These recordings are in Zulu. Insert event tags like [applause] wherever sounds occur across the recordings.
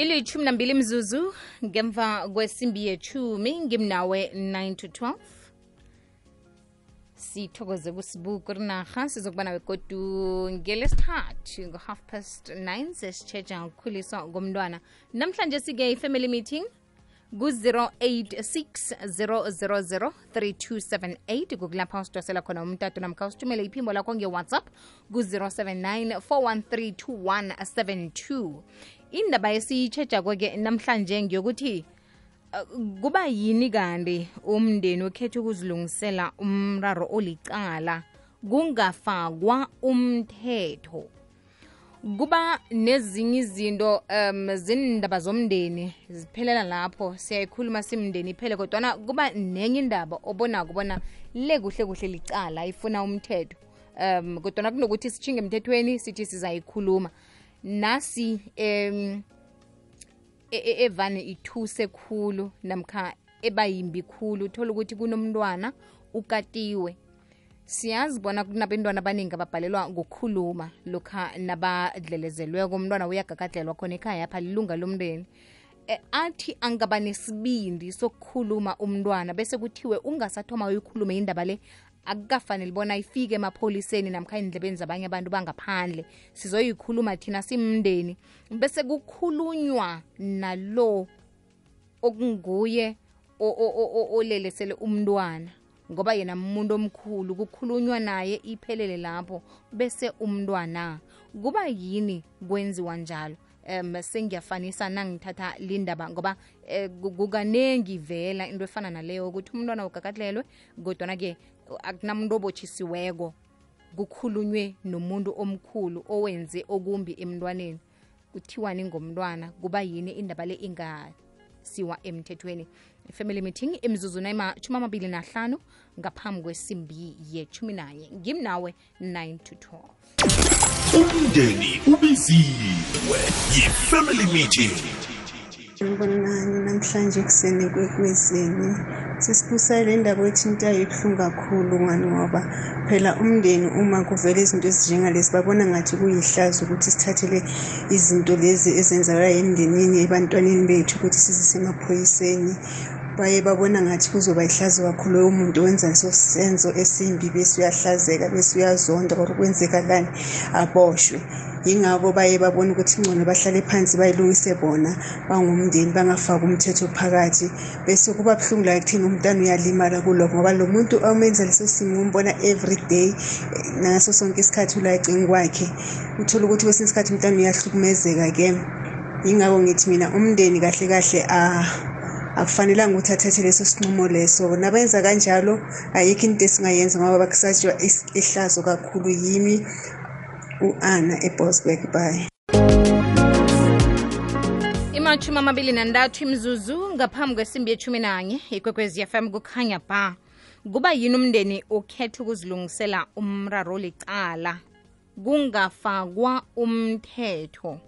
ilithumi nambili mzuzu ngemva kwesimbi yechumi ngimnawe 9 to 12 sithokoze kusibuku rinarha sizokuba nawe godu ngelesithathu ngo-half past 9 sesitshetsha ngokukhuliswa komntwana namhlanje sike i-family meeting ku-086 000 3278 kukulapha usidosela khona umtato namkha usithumele iphimbo lakho nge-whatsapp ku-079 4132172 indaba esiyitshejako-ke namhlanje ngiyokuthi uh, kuba yini kanti umndeni ukhetha ukuzilungisela umraro olicala kungafakwa umthetho? Kuba nezinye izinto um zindaba zomndeni ziphelela lapho siyayikhuluma simndeni iphele kodwana kuba nenye indaba obona bona le kuhle kuhle licala ifuna umthetho. Um kodwana kunokuthi sitshinge emthethweni sithi sizayikhuluma nasi um evane ithuse khulu namkha ebayimbi khulu. Uthola ukuthi kunomntwana ukatiwe. Siyazi bona kunabentwana abaningi ababhalelwa ngokukhuluma lokha nabadlelezelweko. Umntwana uyagagadlelwa khona ekhaya apha lilunga lomndeni. E, athi angaba nesibindi sokukhuluma umntwana bese kuthiwe ungasathoma uyikhulume indaba le akukafanele bona ifike emapholiseni namkha endlebeni zabanye abantu bangaphandle. Sizoyikhuluma thina simndeni. Bese kukhulunywa nalo okunguye olelesele umntwana. Ngoba yena umuntu omkhulu kukhulunywa naye iphelele lapho bese umntwana. Kuba yini kwenziwa njalo? Um sengiyafanisa nangithatha lindaba ngoba um kukanengi vela into efana naleyo ukuthi umntwana ugagadlelwe kodwana-ke akunamuntu obotshisiweko kukhulunywe nomuntu omkhulu owenze okumbi emntwaneni. Kuthiwani ngomntwana kuba yini indaba le ingasiwa emthethweni? Family meeting imzuzu nayimatshumi amabili nahlanu ngaphambi kwesimbi yechumi nanye ngimnawe 9 to 12 umndeni ubiziwe yi-family meeting Ngibonani namhlanje ekuseni kwekwezini. Sisibusa le ndaba ethintayo ibuhlungu kakhulu ngani ngoba phela umndeni uma kuvela izinto ezinjengalezi babona ngathi kuyihlazo ukuthi sithathele izinto lezi ezenzakala emndenini ebantwaneni bethu ukuthi sizise emaphoyiseni baye babona ngathi kuzoba ihlazo kakhulu loyo muntu wenza leso senzo esimbi bese uyahlazeka bese uyazonda or kwenzekalani aboshwe. Yingakho baye babona ukuthi ngcono bahlale phansi bayilungise bona bangumndeni bangafaki umthetho phakathi. Bese kuba buhlungu la kuthina umntwana uyalimala kulokho ngoba lo muntu omenza leso simo umbona every day ngaso sonke isikhathi ula ecingi kwakhe uthola ukuthi kwesinye isikhathi umntwana uyahlukumezeka-ke yingakho ngithi mina umndeni kahle kahle ah akufanelanga ukuthi athathe leso sinqumo leso. Nabenza kanjalo ayikho into esingayenza ngoba bakusatshwa ihlazo kakhulu yimi. U-ana ebosberg bay imatshumi amabili nantathu imzuzu ngaphambi kwesimbi yechumi nanye ikwekwezi fm kukhanya ba. Kuba yini umndeni ukhetha ukuzilungisela umraro licala? Kungafakwa umthetho.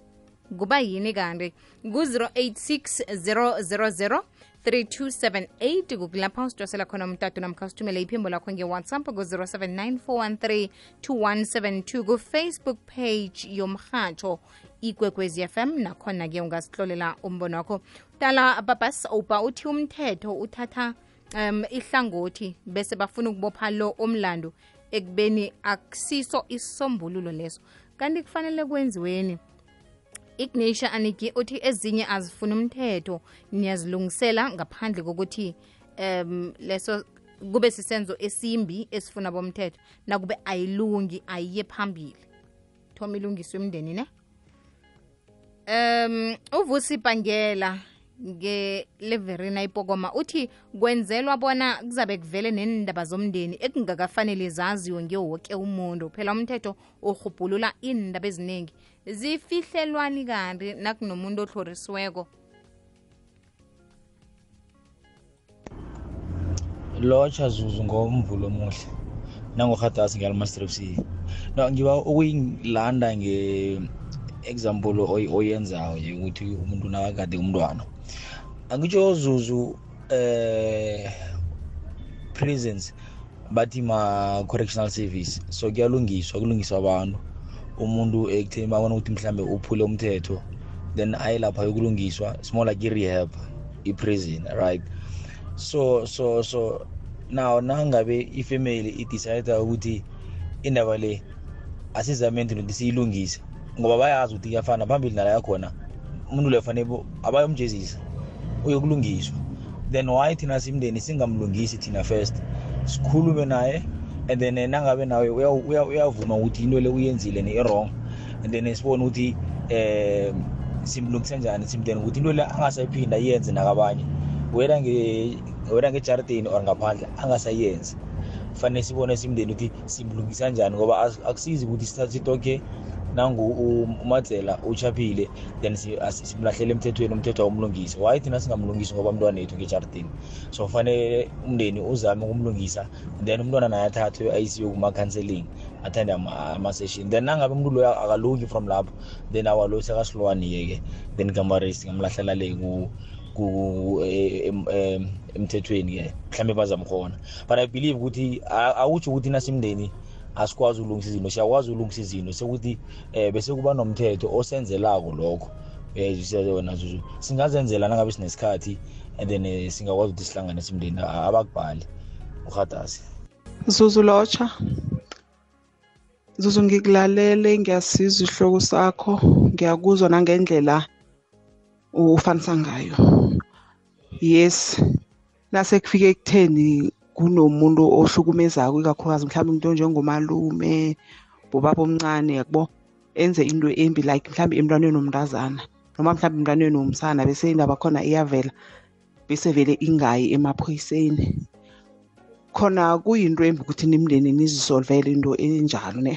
Kuba yini kanti ku-086 000 3278 kukulapha usidosela khona umtatu namkha usithumele iphimbo lakho ngewhatsapp ku-079 413 kufacebook page yomrhatsho ikwekwezi fm nakhona-ke ungasihlolela umbono wakho. Tala babas uthi umthetho uthatha um ihlangothi bese bafuna ukubopha lo omlando ekubeni akusiso isombululo leso. Kanti kufanele kwenziweni ignatia aniki uthi ezinye azifuna umthetho. Niyazilungisela ngaphandle kokuthi um leso kube sisenzo esimbi esifuna bomthetho. Nakube ayilungi ayiye phambili. Thoma ilungiswe emndeni ne? Um uvusi bhangela ngeleverina ipokoma uthi kwenzelwa bona kuzabe kuvele nendaba zomndeni ekungakafanele zaziwe ngewoke umuntu. Phela umthetho urhubhulula indaba eziningi zifihlelwani kanti nakunomuntu otlhorisiweko lotsha zuzu ngomvulo omuhle. Nangohatasi ngiyalmaster fc no ngiba ukuyilanda nge-example oyenzayo nje ukuthi umuntu nakagade umntwana. Angitsho zuzu eh prisons bathi ma-correctional service so kuyalungiswa kulungiswa abantu. Umuntu ekutheni babona ukuthi mhlambe uphule umthetho then aye lapha yokulungiswa it's more like i-rehab i-prison right? So so so now nangabe ifamily idecide ukuthi indaba le asizamente nokuthi siyilungise ngoba bayazi ukuthi iyafana phambili nala yakhona umuntu lo fanele abayomjezisa uyokulungiswa. Then why thina simndeni singamlungisi thina first? Sikhulume naye and then eh, nangabe nawe uya- uya- uyavuma ukuthi into le uyenzile ne-wrong and then sibone ukuthi um simlungise njani simndeni ukuthi into le angasayiphinda ayenze nakabanye whether nge- whether ngejaridini or ngaphandle angasayenzi. Fanele sibone simndeni ukuthi simlungisa njani ngoba akusizi ukuthi sithathe itoke nangu u- umadzela uchaphile then si- as- simlahlele emthethweni umthetho awumlungisi. Why thina singamlungisi ngoba umntwana yethu ngejaridini so fanele umndeni uzame ukumlungisa then umntwana naye athathwe ayisiwe kuma-counseling athande ama- ama-session. Then nangabe umuntu loyo akalungi from lapho then awa lo sekasilwaniye-ke then kamaresi ngamlahlela le ku- ku- eh, em- em- emthethweni-ke mhlawumbe bazamkhona but i believe ukuthi a- awutsho ukuthi nasimndeni asikwazi ukulungisa izinto siyakwazi ukulungisa izinto sekuthi um bese kuba nomthetho osenzelako lokho. Um wena zuzu singazenzela nangabe sinesikhathi and then eh, singakwazi ukuthi sihlangane simndeni a- abakubhali. Urhatasi Zuzu Locha Zuzu ngikulalele ngiyasizwa isihloko sakho ngiyakuzwa nangendlela ufanisa ngayo. Yes nase kufike ekutheni kunomuntu ohlukumezako ikakhulukazi mhlawumbe umuntu onjengomalume bobaba omncane yabo? Enze into embi like mhlawumbe emntwaneni womntazana noma mhlawumbe emntwaneni womsana bese indaba khona iyavela bese vele ingayi emaphoyiseni. Khona kuyinto embi ukuthi nimndeni nizisolvele into enjalo ne?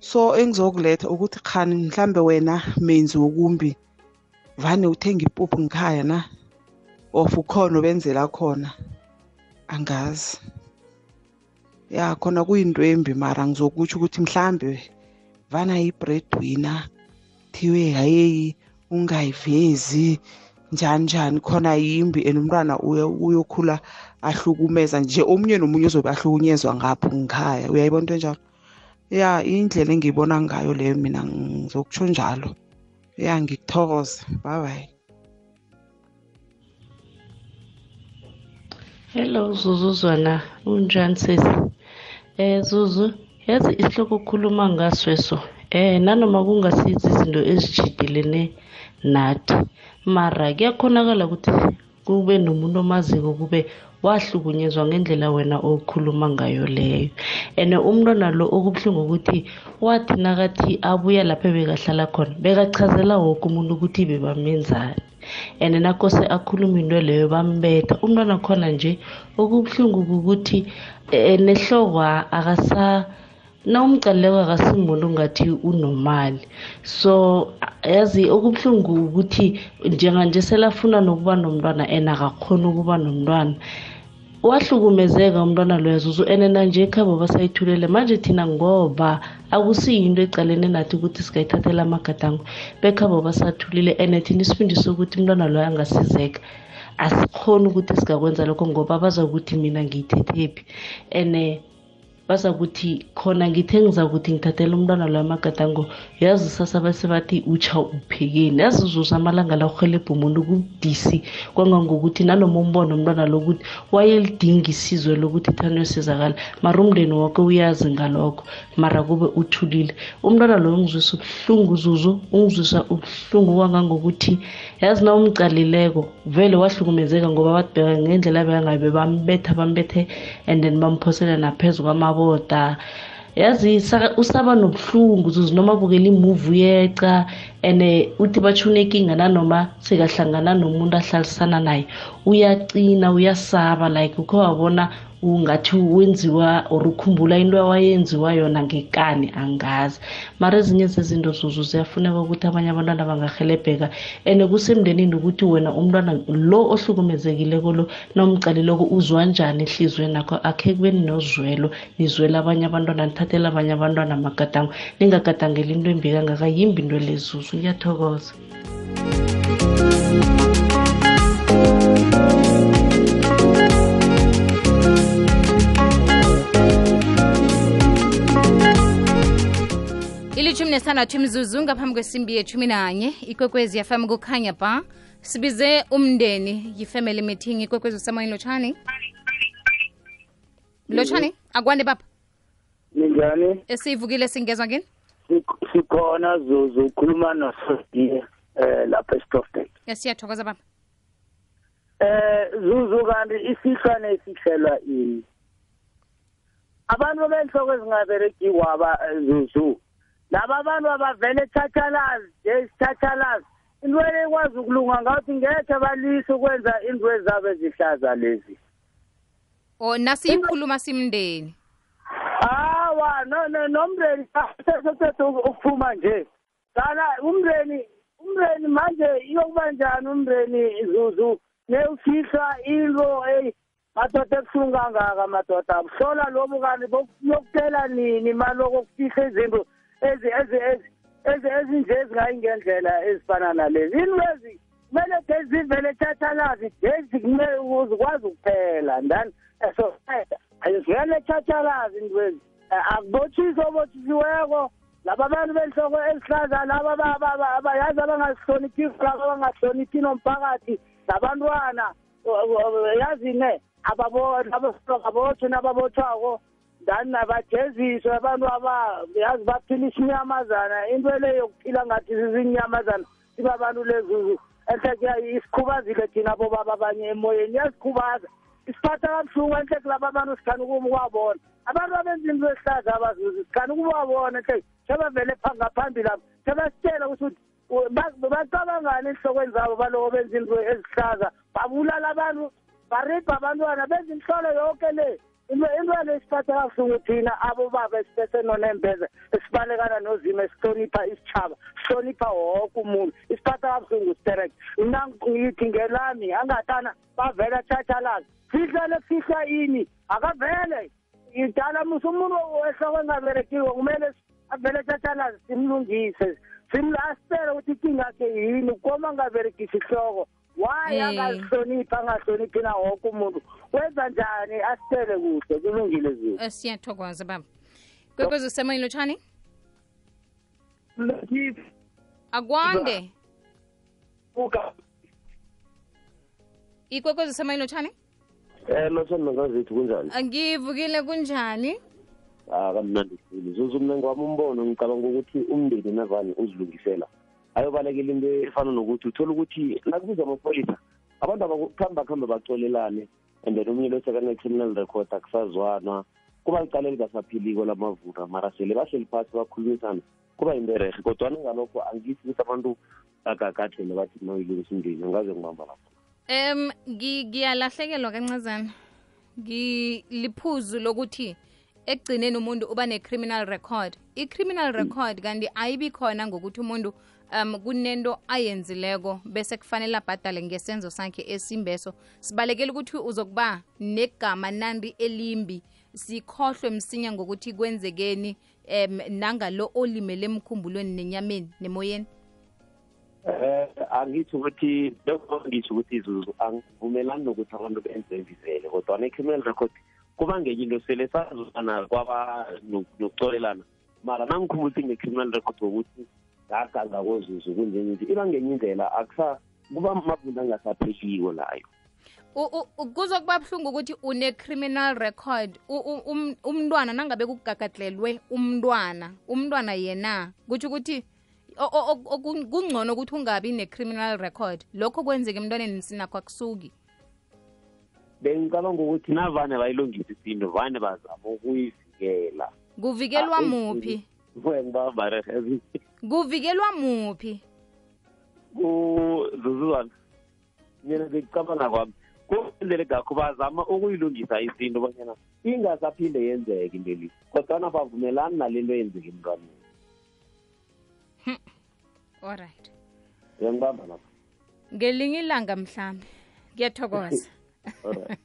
So engizokuletha ukuthi khani mhlambe wena menzi wokumbi vane uthenga ipuphu ngikhaya na? Of ukhona obenzela khona? Angazi. Ya khona kuyinto embi mara ngizokutsho ukuthi mhlambe vana yi-breadwinner thiwe hayeyi ungayivezi njani njani khona yimbi and umntwana uyo- uyokhula ahlukumeza nje omunye nomunye uzobe ahlukunyezwa ngapho ngikhaya uyayibona into enjalo? Ya indlela engiyibona ngayo leyo mina ngizokutsho njalo. Ya ngikuthokoza bye Hello Zuzuzwana, unjani sisi? Eh Zuzu, yazi isihloko ukukhuluma ngasweso. Eh nanoma kungasizi izinto ezijidilene nathi. Mara kuyakhonakala ukuthi kube nomuntu omaziko kube wahlukunyezwa ngendlela wena okhuluma ngayo leyo. And umntwana lo okubuhlungu ukuthi wathi nakathi abuya lapha bekahlala khona bekachazela woke umuntu ukuthi bebamenzani. And nakose akhuluma into leyo bambetha. Umntwana khona nje okubuhlungu kukuthi eh, nehloko a- akasa nawumqalileko akasimuntu ngathi unomali. So a- yazi okubuhlungu ukuthi njenganje selafuna nokuba nomntwana and akakhoni ukuba nomntwana. Wahlukumezeka umntwana loyo zuzu and nanje ekhabo basayithulele. Manje thina ngoba akusiyinto ecalene nathi ukuthi singayithathela amagadango. Bekhabo basathulile and thina isifundise ukuthi umntwana loyo angasizeka. Asikhoni ukuthi singakwenza lokho ngoba bazakuthi mina ngiyithethephi and bazakuthi khona ngithe ngizakuthi ngithathela umntwana loyo amagadango yazi sasa bese bathi utsha uphekeni. Yazi zuza amalanga la urhelebha umuntu kubudisi kwangangokuthi nanoma umbona umntwana lokuthi wayelidinga isizwe lokuthi thani uyosizakala mara umndeni wakhe uyazi ngalokho mara kube uthulile. Umntwana loyo ungizwisa ubuhlungu zuzu ungizwisa ubuhlungu kwangangokuthi yazi na umcalileko vele wahlukumezeka ngoba bathi ngendlela bekangabe bambetha bambethe and then bamphosela naphezu kwamaboda yazi saka- usaba nobuhlungu zuzu noma abukela imuvi uyeca and eh, uthi batsho unenkinga nanoma sekahlangana nomuntu ahlalisana naye. Uyacina uyasaba like ukho wabona ungathi wenziwa or ukhumbula into awayenziwa yona ngekani? Angazi. Mara ezinye zezinto zuzu ziyafuneka ukuthi abanye abantwana bangahelebheka and kusemndenini ukuthi wena umntwana lo ohlukumezekileko lo nomcalileko uzwa njani ehliziyweni akho akhe kubeni nozwelo nizwela abanye abantwana nithathela abanye abantwana amagadango ningagadangeli into embi kangaka yimbi into lezuzu ngiyathokoza ilithumi nesithandathu imzuzu ngaphambi kwesimbi yethumi nanye ikwekwezi yafam kukhanya ba sibize umndeni yi-family meeting ikwekwezi usemoyeni lotshani. Lotshani akwande baba. Ninjani? Esiyivukile singezwa ngini Sik- sikhona zuzu ukhuluma nosodiye eh lapha estofdale siyathokoza baba. Eh zuzu kanti isihlwane esihlelwa ini? Abantu benhloko ezingaberekiwo waba eh, zuzu laba abantu abavele thathalazi esithathalazi into ekwazi ukulunga ngathi ngekhe balise ukwenza into ezabo ezihlaza lezi. O nasiyikhuluma simndeni. Hawa no no nomndeni sesethe ukuphuma nje. Kana umndeni umndeni manje iyokuba njani umndeni? Zuzu newufihla into eyi madoda ebuhlungu kangaka madoda? Hlola lobu kanti yokutela nini maloko kufihla izinto? Ezi ezi ezi ezi ezinje ezingayingendlela ezifana nalezi. Inwezi kumele gezi zivele thathalazi gezi kumele uzikwazi ukuphela ndani? Esosayeda ayivele thathalazi intwezi akubotshisi obotshisiweko. Laba abantu benhloko ezihlaza laba aba- aba- aba- abayazi abangazihloniphi laba abangahloniphi nomphakathi labantwana yazi ne? Ababotshwe nababotshwako ndani nabajeziswe abantu aba yazi baphilisha inyamazana. Into leyo yokuphila ngathi zizinyamazana siba abantu lezuzu enhle isikhubazile thina bobaba abanye emoyeni yasikhubaza isiphatha kabuhlungu enhle kulaba abantu sikhani ukuwabona abantu abenza into esihlaza abazuzi sikhani ukuwabona enhle. Sebavele ngaphambili apho sebasitshela ukuthi u- ba- bacabangani enhlokweni zabo baloko benza into ezihlaza. Babulala abantu baribha abantwana benza inhlolo yonke le. Into into le siphatha kabuhlungu thina abobaba esiphethe nonembeze esibalekana nozimo esihlonipha isitshaba sihlonipha wonke umuntu. Isiphatha kabuhlungu sterek mna ngithi ngelami angatana bavele thathalazi fihlele kufihla ini akavele. Idala musa umuntu ehloko engaberekiwo kumele avele thathalazi simlungise. Simlasitele ukuthi inkinga yakhe yini koma angaberegisi ihloko. Why Eh. angazihloniphi angahloniphi na wonke umuntu? Wenza njani? Asitele kuhle kulungile zio Eh, siyathokoza baba. Kwekwezi usemoyeni lotshani akwande. Ikwekwezi usemoyeni lotshani Eh lotshani mangazethu kunjani? ngivukile kunjani? Ah kamnandi khulu. Zuzu mina ngwami umbono ngicabanga ukuthi umndeni navani uzilungisela. Ayobalekela into efana nokuthi uthole ukuthi nakubiza amapholisa abantu abakuhamba kuhambe bacolelane and then omunye lo sekane-criminal record akusazwana. Kuba licala elingasaphiliko lamavura mara sele bahleli phasi bakhulumisana kuba yinto erehe kodwana ngalokho angithi ukuthi abantu agagathele bathi mawilungisa umndeni angaze ngibamba lapho. Um ngiyalahlekelwa kancazana. Ngiliphuzu lokuthi ekugcineni umuntu uba ne-criminal record. I-criminal record kanti ayibi khona ngokuthi umuntu um kunento ayenzileko bese kufanele abhadale ngesenzo sakhe esimbeso. Sibalekela ukuthi uzokuba negama nandi elimbi. Sikhohlwe msinya ngokuthi kwenzekeni um nangalo olimele emkhumbulweni nenyameni nemoyeni. Eh angithi ukuthi lokho ngisho ukuthi izuzu angivumelani nokuthi abantu benze vizele kodwa i-criminal record kuba ngenye into sele sazana kwaba nokucolelana mara nangikhumbula ukuthi nge-criminal record ngokuthi ngagaza kozuzu kunjenye nje iba ngenye indlela akusa kuba mabunda angasapheliyo layo. Kuzokuba buhlungu ukuthi une-criminal record. Um- umntwana nangabe kugagadlelwe umntwana umntwana yena kutho ukuthi kungcono ukuthi ungabi ne-criminal record. Lokho kwenzeka emntwaneni sinakho akusuki. Bengicabanga ukuthi navane bayilungisa isinto vane bazama ukuyivikela kuvikelwa Ah, muphi [laughs] kuvikelwa muphi? Kuzuzuzwana mina ngicabanga kwami kuendele ngakho bazama ukuyilungisa isinto bonyana ingasaphinde yenzeke into le kodwana bavumelani nale nto yenzeka emntwaneni alright uyangibamba lapho. Ngelinye ilanga mhlambe ngiyathokoza. [laughs]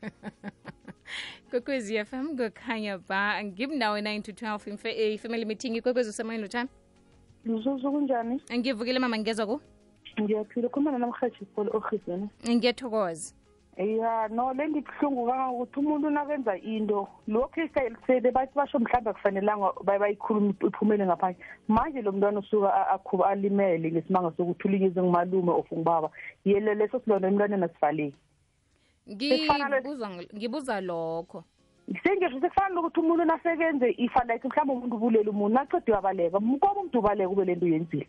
[laughs] Kwekwezi f m kukhanya ba ngimnawe 9 to 12 imfe family ifamily meeting ikwekwezi lotshani Luzuzu kunjani? ngivukile mama ngezwa ku? Ngiyaphila. Khuluma namhathi Paul Ogizena. ngiyathokoza. Ya no le ndibuhlungu kangangokuthi umuntu nakenza into lokhu isele bathi basho mhlawumbe akufanelanga baye bayikhulume iphumele ngaphandle. Manje lo mntwana usuka a- akhuba alimele ngesimanga sokuthi ulinyize ngumalume of ngubaba. Yele leso silonda emntwaneni asivaleki. Sekufana le- ngibuza ngibuza lokho. Sengisho sekufana lokuthi umuntu nasekenze ifa like mhlawumbe umuntu ubulela umuntu nacede wabaleka mkoba umuntu ubaleka ube le nto uyenzile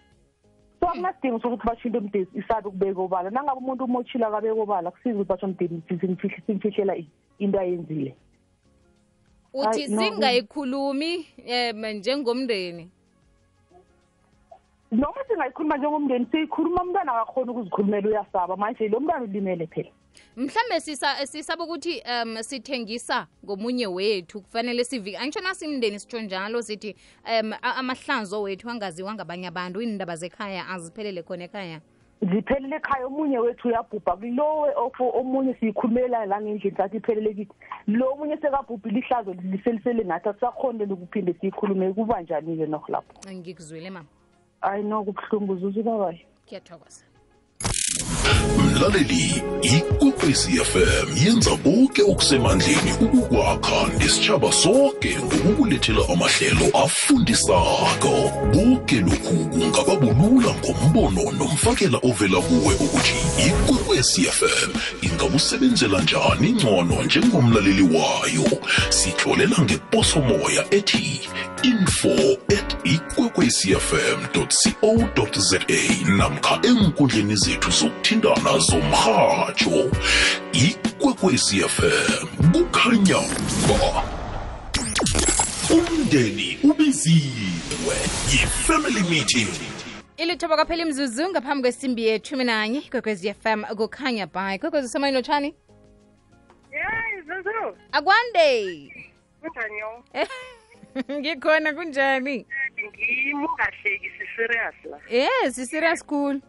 so akunasidingo sokuthi bashinto umdeni isabe ukubeka obala. Nangabe umuntu umotshile akabeka obala kusiza ukuthi basho mdeni simfihlela into ayenzile. Uthi singayikhulumi um njengomndeni? Noma singayikhuluma njengomndeni siyikhuluma umntwana akakhona ukuzikhulumela uyasaba. Manje lo mntwana ulimele phela. Mhlambe sisa sisaba ukuthi um sithengisa ngomunye wethu kufanele sivike angitsho nasimndeni sitsho njalo sithi um amahlanzo wethu angaziwa ngabanye abantu iindaba zekhaya aziphelele khona ekhaya? Ziphelele ekhaya omunye wethu uyabhubha kulowe ofo omunye siyikhulumela la ngendlini sathi iphelele kithi. Lo munye sekabhubhile ihlazo liselisele nathi asisakhonile ukuphinde siyikhulume kuba njani-ke nokho lapho ngikuzwile mama. Ayi no kubuhlungu zuzu babayo kuyathokoza mlaleli ikwekwezi fm yenza konke okusemandleni ukukwakha nesitshaba sonke ngokukulethela amahlelo afundisako. Konke lokhu kungaba bulula ngombono nomfakela ovela kuwe ukuthi ikwekwezi fm ingakusebenzela njani ngcono njengomlaleli wayo. Sitlolela ngeposomoya ethi info at ikwekwecfm co za namkha enkundleni zethu zokuthindana zomrhatsho ikwekwecfm kukhanya ba umndeni ubiziwe yi-family meeting. Ilithoba kwaphela imzuzu ngaphambi kwesimbi yethumi nanye kwekwezi fm kukhanya ba kwekwezi usemoyeni lotshani zuzu. Akwande. Kunjani [laughs] [laughs] ngikhona kunjani? Ngimi ungahleki si-serious la. Yes serious cool.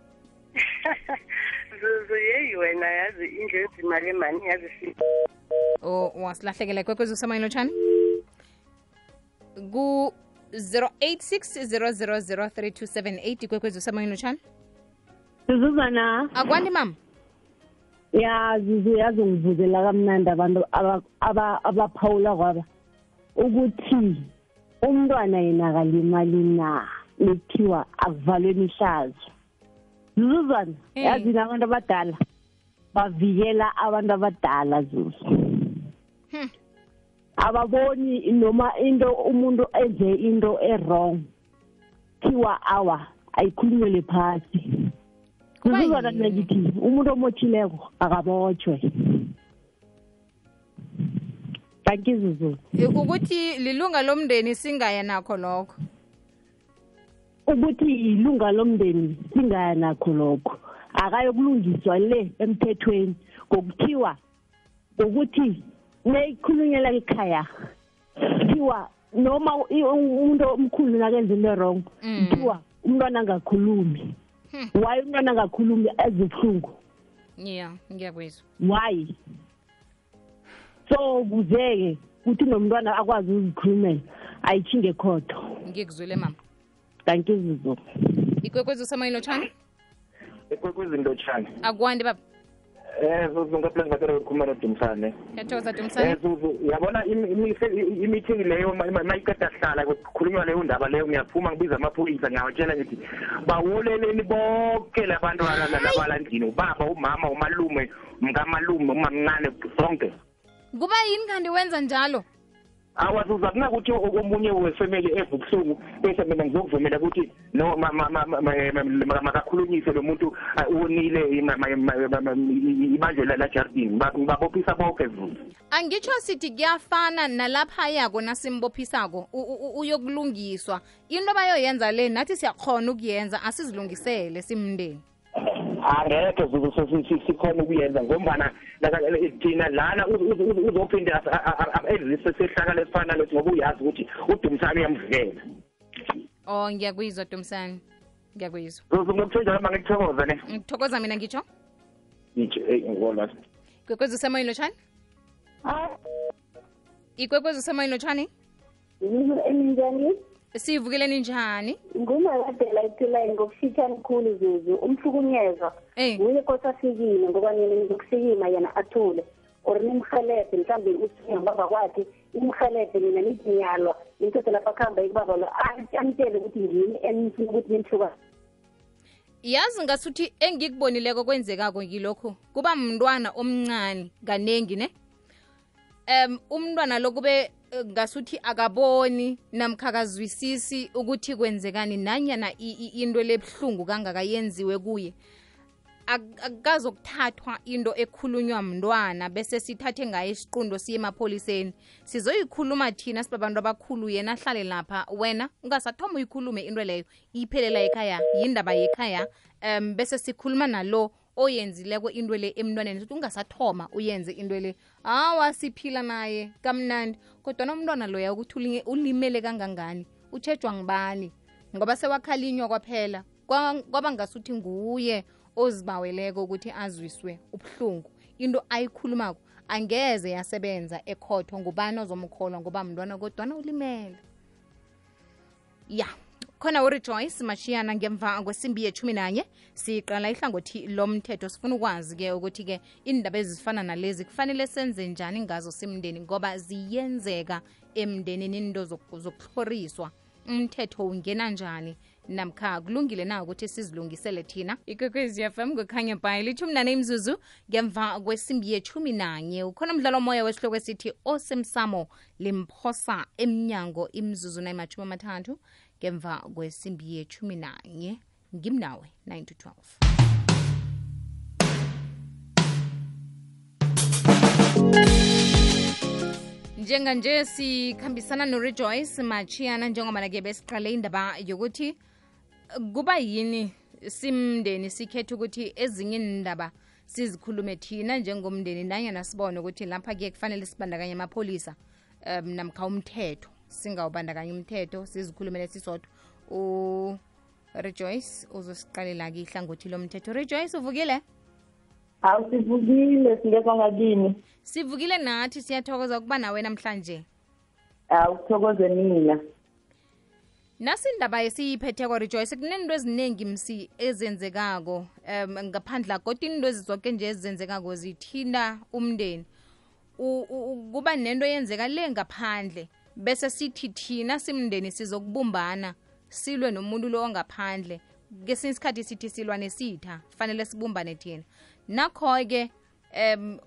[laughs] Zuzu yeyi wena yazi indlu enzima le mani yazi si o wasilahlekela kwekwezi usemoyeni lotshani? Ku 086 kwekwezi usemoyeni lotshani? Zuzuzana. Akwandi mama ya zuzu yazi ngivuzela kamnandi abantu aba- aba- abaphawula kwaba. Ukuthi umntwana yena akalimali na lekuthiwa akuvalwe imihlazo zuzuzana Eh. yazi abantu abadala bavikela abantu abadala zuzu Hmm. ababoni noma into umuntu enze into e-wrong thiwa awa ayikhulunyele phasi yini? ngithi umuntu omotshileko akabotshwe kanti zuzu ukuthi lilunga lomndeni singaya nakho lokho. Ukuthi ilunga lomndeni singaya nakho lokho. Akayokulungiswa le emthethweni ngokuthiwa ngokuthi neyikhulunyela ekhaya kuthiwa noma u- i- umuntu omkhulu nakenza into wrong Mm. kuthiwa umntwana angakhulumi. Hmm. why umntwana angakhulumi ezibuhlungu? Ya ngiyakwizwa why? So kuze-ke kuthi nomntwana akwazi ukuzikhulumela ayithinge khodo ngikuzwile mama. Thank you zizo ikwekwezi usemoyeni lotshani? Ekwezinto tshani akwande baba. Eh zuzu ngaphela ngaphela ukukhuluma noDumsane. Dumsane. eh dumsane zuzu yabona imi- imi- i-meeting leyo ma- ma- mayiqeda hlala kukhulunywa leyo ndaba leyo ngiyaphuma ngibiza amaphoyisa ngiyawatshela ngithi bawoleleni bonke labantu labalandini ubaba umama umalume mkamalume umamncane sonke kuba yini kanti wenza njalo? Awasuza kunakuthi omunye wefemeli evubuhlungu bese mina ngizokuvumela ukuthi no makakhulunyise lo muntu wonile ibanjwe la jardini babophisa bonke vuzu angitsho sithi kuyafana nalaphayako nasimbophisako uyokulungiswa. Into bayoyenza le nathi siyakhona ukuyenza asizilungisele simndeni angekhe sikhona ukuyenza ngombana thina lana uzophinde ezise sehlakalo esifana nothi ngoba uyazi ukuthi udumisane uyamvikela oh ngiyakuyizwa dumisane ngiyakuyizwa ngokutshenjalo ma ngikuthokoza ne? Ngithokoza mina ngitsho ikwekwezi usemoyini lotshani? Ikwekwezi usemoyini lotshani? Sivukeleni njani ngumakadela itiline ngokufitshane khulu zuzu umhlukunyezwa. Nguye kose afikile ngoba nina nizokusikima yena athule. Or nimhelebhe mhlawumbe usiya ngibaba kwakhe nimhelebhe nina nithi niyalwa nimthethe lapha akuhamba ikubaba lo amtshele ukuthi ngini enifuna ukuthi nimhlukane. Yazi ngasuthi engikubonileko kwenzekako ngilokhu kuba mntwana omncane kanengi ne? Um umntwana lo kube ngasuthi akaboni namkhakazwisisi ukuthi kwenzekani nanyana into lebuhlungu kangakayenziwe kuye. Ak- akukazokuthathwa into ekhulunywa mntwana bese sithathe ngayo isiqundo siye emapholiseni. Sizoyikhuluma thina sibabantu abakhulu yena ahlale lapha. Wena ungasathoma uyikhulume into leyo iphelela ekhaya yindaba yekhaya um bese sikhuluma nalo oyenzileko into le emntwaneni. Ukuthi ungasathoma uyenze into le hawa siphila naye kamnandi. Kodwa nomntwana loya ukuthi ulimele kangangani? Utshejwa ngibani ngoba sewakhalinywa kwaphela. Kwaba ngasuthi nguye ozibaweleko ukuthi azwiswe ubuhlungu. Into ayikhulumako angeze yasebenza ekhotho ngubani ozomkholwa ngoba mntwana kodwana ulimele. Ya khona urejoyce mashiyana ngemva kwesimbi yethumi nanye siqala ihlangothi lomthetho. Sifuna ukwazi-ke ukuthi-ke indaba ezifana nalezi kufanele senze njani ngazo simndeni ngoba ziyenzeka emndenini into zok- zokuhloriswa. Umthetho ungena njani? Namkha kulungile na ukuthi sizilungisele thina? Ikwekwezi fm kukhanya bhayile ithumi nane imzuzu ngemva kwesimbi yethumi nanye ukhona umdlalo omoya wesihloko esithi osemsamo limphosa emnyango imzuzu nayimathumi amathathu ngemva kwesimbi yethumi nanye ngimnawe 9 to 12 njenganje sikhambisana norejoyce machiyana njengoba-ke besiqale indaba yokuthi kuba yini simndeni sikhethe ukuthi ezinye indaba sizikhulume thina njengomndeni nanyana sibone ukuthi lapha-ke kufanele sibandakanye amapholisa um namkha umthetho singawubandakanya umthetho sizikhulumele sisodwa. Urejoyce uzosiqalela-ke ihlangothi lomthetho rejoyce uvukile? Hawu sivukile singekho ngakini. Sivukile nathi siyathokoza ukuba nawe namhlanje. Hawu kuthokoze mina. Nasi indaba esiyiphetheko rejoyce kunento eziningi msi ezenzekako um ngaphandle kodwa into ezizoke nje ezenzekako zithinda umndeni. Kuba nento yenzeka le ngaphandle bese sithi thina simndeni sizokubumbana silwe nomuntu lo ongaphandle. Kesinye isikhathi sithi silwa nesitha fanele sibumbane thina. Nakho-ke um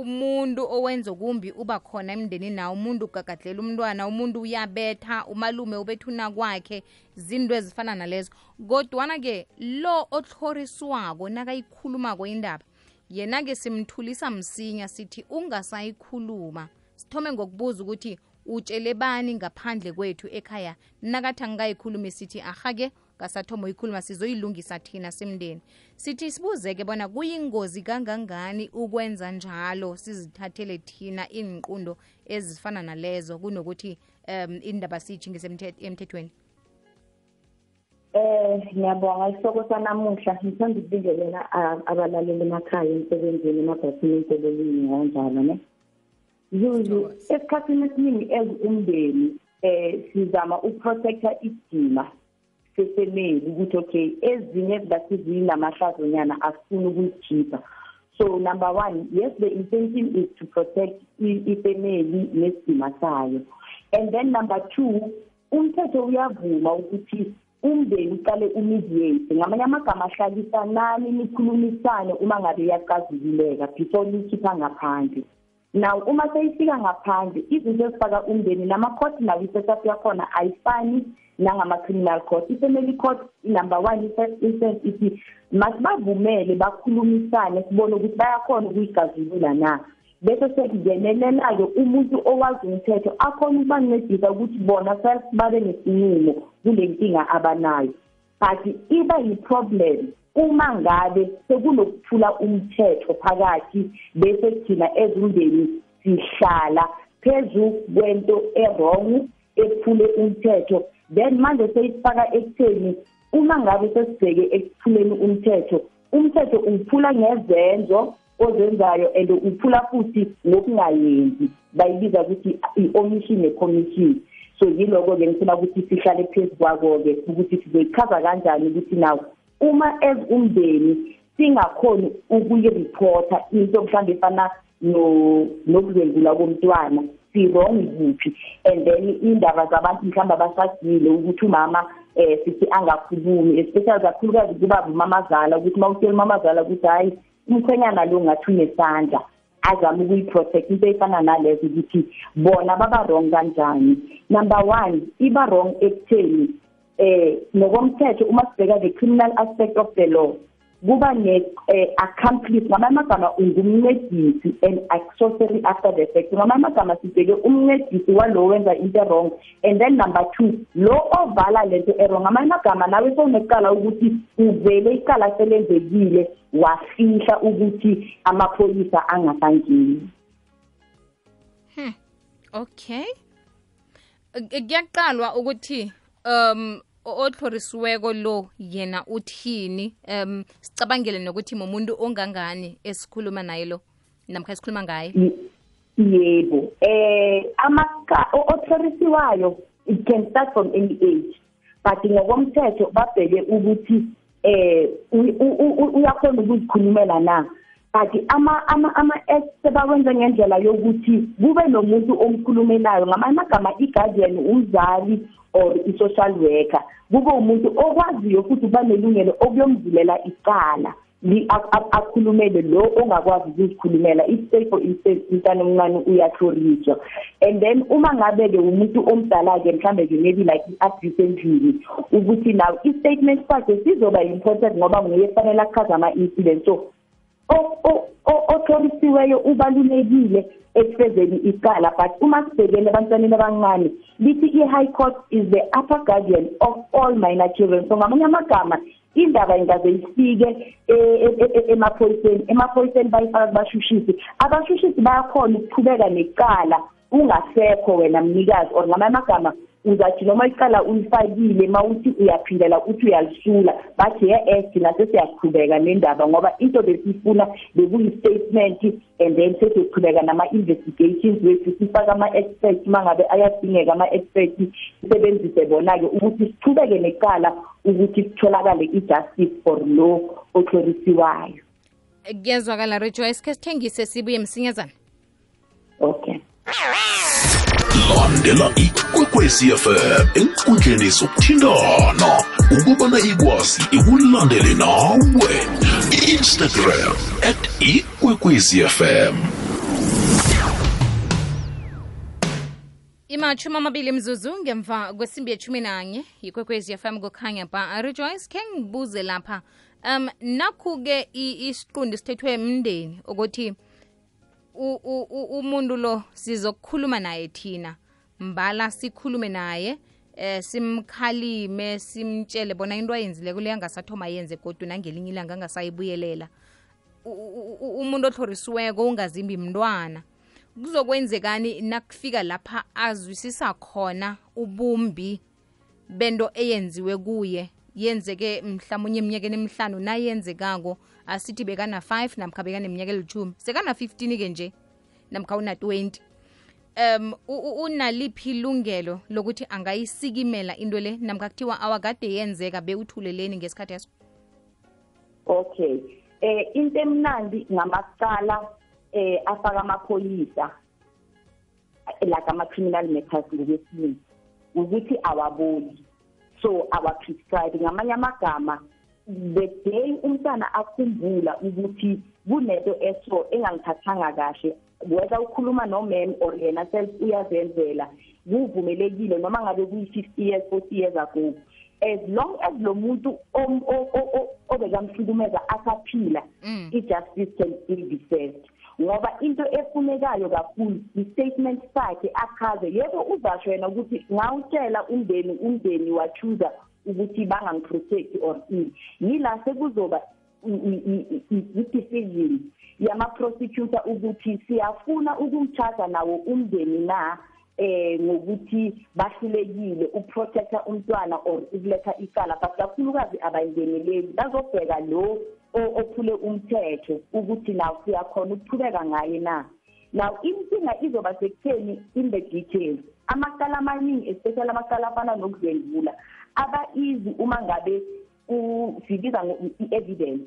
umuntu owenza kumbi uba khona emndenini nawo umuntu ugagadlela umntwana umuntu uyabetha umalume ubethuna kwakhe zinto ezifana nalezo. Kodwana-ke lo otlhoriswako nakayikhulumako indaba yena-ke simthulisa msinya sithi ungasayikhuluma. Sithome ngokubuza ukuthi utshele bani ngaphandle kwethu ekhaya? Nakathi angikayikhulumi sithi ahake ngasathoma uyikhuluma sizoyilungisa thina simndeni. Sithi sibuzeke bona kuyingozi kangangani ukwenza njalo sizithathele thina iinqundo ezifana nalezo? Kunokuthi um indaba siyijingise emthe- emthethweni. Eh ngiyabonga isoko sanamuhla. Ngithanda ukubingelela abalaleli emakhaya emsebenzini emabhasini emsebenzini kanjalo ne zuzu esikhathini esiningi as umndeni eh sizama ukuprotecta isidima sefamily ukuthi okay ezinye ezingathi zinamahlazonyana asifuni ukuzikhipha so number one yes the intention is to protect i- ifamily nesidima sayo. And then number two umthetho uyavuma ukuthi umndeni uqale umediate. Ngamanye amagama ahlalisanani nikhulumisane uma ngabe iyacazululeka before nikhipha ngaphandle. Now uma seyifika ngaphandle izinto ezifaka umndeni nama-court nawo isetup yakhona ayifani nangama-criminal court. I-family court number one i-first instance ithi masibavumele bakhulumisane sibone ukuthi bayakhona ukuyigazulula na. Bese sekungenelelayo umuntu owazi umthetho akhona ukubancedisa ukuthi bona first babe nesinqumo kule nkinga abanayo. But iba yi-problem. Uma ngabe sekunokuthula umthetho phakathi bese thina ezindeni sihlala phezu kwento erong ephule umthetho. Then manje seyifaka ekutheni uma ngabe sesibheke ekuphuleni umthetho umthetho uphula ngezenzo ozenzayo and uphula futhi ngokungayenzi. Bayibiza ukuthi i-omission ne-commission so yiloko-ke ngifuna ukuthi sihlale phezu kwako-ke ukuthi sizoyichaza kanjani ukuthi nawo uma as umndeni singakhoni ukuyireporta into mhlawumbe efana nokudlwengula komntwana si-wrong kuphi? And then indaba zabantu mhlawumbe abasagile ukuthi umama eh sithi angakhulumi especially kakhulukazi kuba umamazala ukuthi uma utshela umamazala ukuthi hhayi umkhwenyana lo ngathi unesandla azame ukuyiprotect into efana nalezo ukuthi bona baba wrong kanjani? Number one iba wrong ekutheni eh nokomthetho uma sibheka the criminal aspect of the law kuba ne-accomplice ngamanye amagama ungumncedisi and accessory after the fact. Ngamanye amagama sibheke umncedisi walo wenza into wrong and then number two lo ovala lento errong ngamanye amagama nawe sowunecala ukuthi uvele icala selenzekile wafihla ukuthi amapholisa angasangeni. Hmm. okay. Kuyaqalwa ukuthi um otlhorisiweko lo yena uthini? Um sicabangele nokuthi mumuntu ongangani esikhuluma naye lo namkha esikhuluma ngaye? Yebo. Eh amaka otlhorisiwayo it can start from any age but ngokomthetho babheke ukuthi eh uyakhona ukuzikhulumela na? But ama ama ama sebawenza ngendlela yokuthi kube nomuntu omkhulumelayo ngamanye amagama i-guardian umzali or i-social worker. Kube umuntu okwaziyo futhi uba nelungelo okuyomvulela icala akhulumele lo ongakwazi ukuzikhulumela i-stay for instance umntana omncane uyathoriswa and then uma ngabe-ke umuntu omdala-ke mhlambe-ke maybe like i-abuse endlini ukuthi naw i-statement sakhe sizoba important ngoba nguye fanele achaza ama-incident so otlorisiweyo ubalulekile ekufezeni icala but uma sibhekele ebantwaneni abancane lithi i-high court is the upper guardian of all minor children. So ngamanye amagama indaba ingaze ifike emaphoyiseni emaphoyiseni bayifaka kubashushisi abashushisi bayakhona ukuqhubeka necala ungasekho wena mnikazi or ngamanye amagama uzathi noma icala ulifakile mawuthi uyaphindela uthi uyalisula bathi ye-es thina sesiyaqhubeka nendaba ngoba into besifuna bekuyi-statement and then sesiyoqhubeka nama-investigations wethu sifake ama-experts uma ngabe ayadingeka ama-experts sisebenzise bona-ke ukuthi siqhubeke necala ukuthi kutholakale i-justice for lo otlorisiwayo kuyezwakala rejoyce khe sithengise sibuye msinyazana okay. Landela ikwekwezi fm enkundleni zokuthintana. Ukubana ikwazi ikulandele nawe. Instagram at ikwekwezi fm imatshumi amabili mzuzu ngemva kwesimbi yethumi nanye yikwekwezi fm kukhanya ba rejoice khe ngibuze lapha. Um nakhu-ke isiqundi sithethwe mndeni ukuthi umuntu lo sizokukhuluma naye thina. Mbala sikhulume naye eh simkhalime simtshele bona into ayenzile kule angasathoma yenze kodwa nangelinye ilanga angasayibuyelela. Umuntu othorisiweko ungazimbi mntwana. Kuzokwenzekani nakufika lapha azwisisa khona ubumbi bento eyenziwe kuye? Yenzeke mhlawumunye eminyakeni emihlanu nayenzekako asithi bekana-5 namkha bekaneminyaka elithumi sekana-15 ke nje namkha una-20 um unaliphi ilungelo lokuthi angayisikimela into le? Namkha kuthiwa awakade yenzeka bewuthuleleni ngesikhathi eso? Okay. Eh into emnandi ngamacala eh afaka amaphoyisa like ama-criminal matters ngokwesilungu ukuthi awaboli. So awaprescribe. Ngamanye amagama the day umntana akhumbula ukuthi kunento eso engangiphathanga kahle whether ukhuluma nomam or yena self uyazenzela kuvumelekile noma ngabe kuyi-50 years 40 years ago. As long as lo muntu obekamhlukumeza asaphila i-justice can still be served. Ngoba into efunekayo kakhulu i-statement sakhe achaze yebo uzasho yena ukuthi ngawutshela umndeni umndeni wachuza ukuthi bangangiprotect or ini. Yila sekuzoba i-decision yama-prosecutor ukuthi siyafuna ukumcharge nawo umndeni na eh ngokuthi bahlulekile ukuprotecta umntwana or ukuletha icala but kakhulukazi abayingeneleli. Bazobheka lo ophule umthetho ukuthi naw siyakhona ukuqhubeka ngaye na. Now inkinga izoba sekutheni in the details. Amacala amaningi especially amacala afana nokudlwengula aba-easy uma ngabe sibiza i-evidence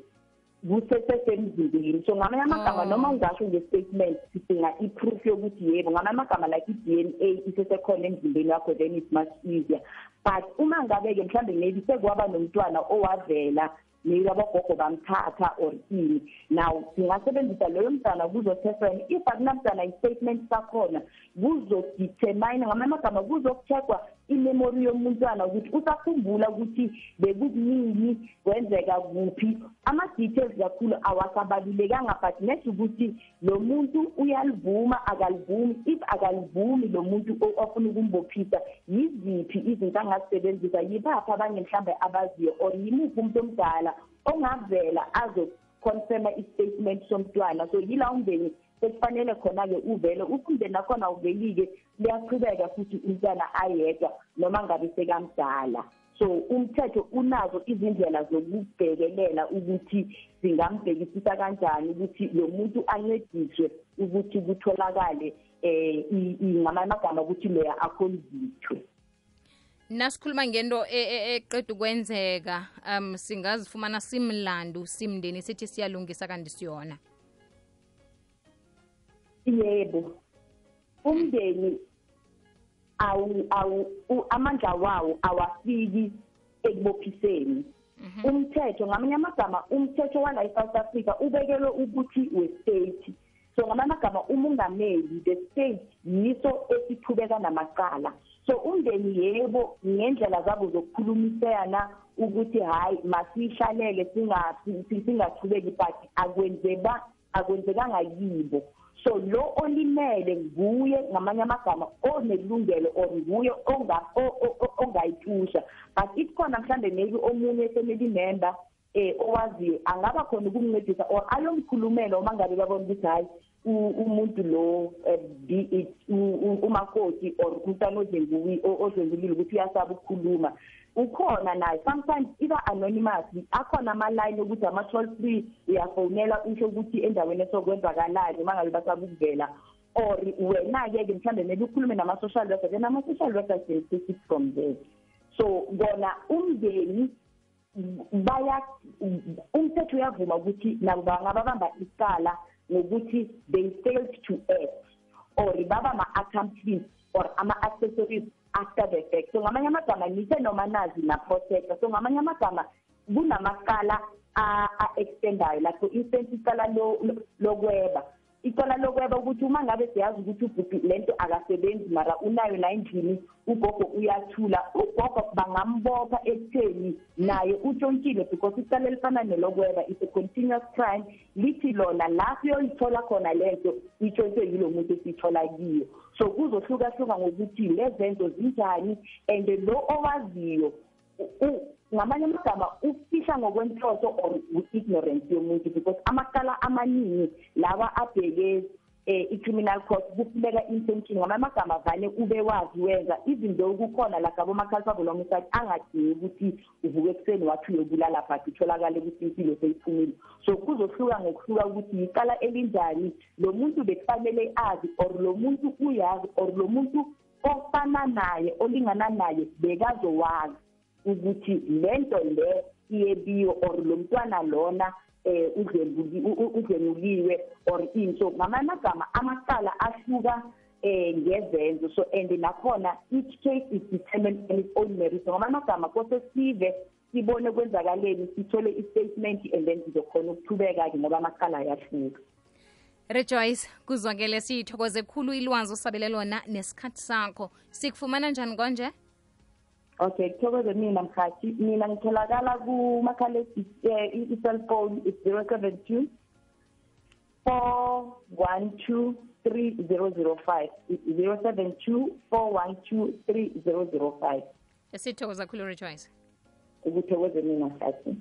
kusesesemzimbeni so ngamanye amagama noma ungasho nge-statement sidinga i-proof yokuthi yebo ngamanye amagama like i-d n a isesekhona emzimbeni wakho then it's much easier. But uma ngabe-ke mhlawumbe maybe sekwaba nomntwana owavela maybe abogogo bamthatha or ini now singasebenzisa leyo mntana kuzo-testwen if akunamntana i-statement sakhona kuzodetermine ngamanye amagama kuzokucheckwa imemori yomuntwana ukuthi usakhumbula ukuthi bekukunini kwenzeka kuphi. Ama-details kakhulu awasabalulekanga but nesho ukuthi lo muntu uyalivuma akalivumi. If akalivumi lo muntu ofuna ukumbophisa yiziphi izinto angazisebenzisa? Yibaphi abanye mhlawumbe abaziyo? Or yimuphi umuntu omdala ongavela azoconfirma i-statement somntwana? So yila umndeni sekufanele khona-ke uvele umndeni nakhona awuveli-ke liyachubeka futhi umntwana ayedwa noma ngabe sekamdala so umthetho unazo izindlela zokubhekelela ukuthi singambhekisisa kanjani ukuthi lo muntu ancediswe ukuthi kutholakale um ngamanye amagama ukuthi loya akhonvictwe nasikhuluma ngento eqeda ukwenzeka um singazifumana simlandu simndeni sithi siyalungisa kanti siyona yebo umndeni awu awu amandla wawo awafiki ekubophiseni. Umthetho ngamanye amagama umthetho wala e-South Africa ubekelwe ukuthi we-state. So ngamanye amagama umongameli the state yiso esithubeka namacala. So umndeni yebo ngendlela zabo zokukhulumisana ukuthi hayi masihlalele singachubeki but akwenzeba akwenzekanga yibo so lo olimele nguye ngamanye amagama onelungelo or nguye ongayitusha but if khona mhlambe maybe omunye family member eh owaziyo angaba khona ukumncedisa or ayomkhulumela uma ngabe babona ukuthi hayi umuntu lo be it umakoti or umntana ozenguwi ozengulile ukuthi uyasaba ukukhuluma. Ukhona naye. Sometimes iba anonymous akhona ama-line ukuthi ama-toll free uyafonela usho ukuthi endaweni esokwenzakalani uma ngabe basaba ukuvela or wena-ke-ke mhlawumbe maybe ukhulume nama-social worker then ama-social workers will take it from there. So bona umndeni baya umthetho uyavuma ukuthi nabo bangababamba isicala ngokuthi they failed to act. Or baba ama-accomplice or ama-accessories after the fact so ngamanye amagama nithe noma nazi na-protector so ngamanye amagama kunamakala a-extendayo like for instance icala lokweba. Icala lokweba ukuthi uma ngabe siyazi ukuthi ubhubhi lento akasebenzi mara unayo la endlini ugogo uyathula. Ugogo bangambopha ekutheni naye utshontshile because icala elifana nelokweba is a continuous crime. Lithi lona lapho uyoyithola khona lento itshontshwe yilo muntu esiyithola kiyo. So kuzohlukahluka ngokuthi lezenzo zinjani and lo owaziyo ngamanye amagama ufisha ngokwenhloso or ignorance yomuntu because amakala amaningi lawa abheke i-criminal court kufuneka intention ngamanye amagama vane ube wazi wenza. Even though kukhona la gabo makhalifable homicide angadingi ukuthi uvuke ekuseni wathi uyobulala but utholakale ukuthi impilo seyiphumile so kuzohluka ngokuhluka ukuthi yicala elinjani lo muntu bekufanele azi or lo muntu uyazi or lo muntu ofana naye olingana naye bekazowazi ukuthi lento le iyebiyo or lo mntwana lona eh udlemuliwe or into ngamanye amagama amacala ahluka eh ngezenzo. So and nakhona each case is determined on its own merit ngamanye amagama kose sive sibone kwenzakaleni sithole i-statement and then sizokhona ukuthubeka-ke ngoba amacala ayahluka. Rejoyce kuzwakele siyithokoze khulu ilwazi osabele lona nesikhathi sakho. Sikufumana njani konje okay kuthokoze mina mkhathi mina ngitholakala kumakhala i-cellphone is zero seven two four one two three zero zero five. Zero seven two four one two three zero zero five. Sithokoza khulu rejoyce ukuthokoze mina mkhathi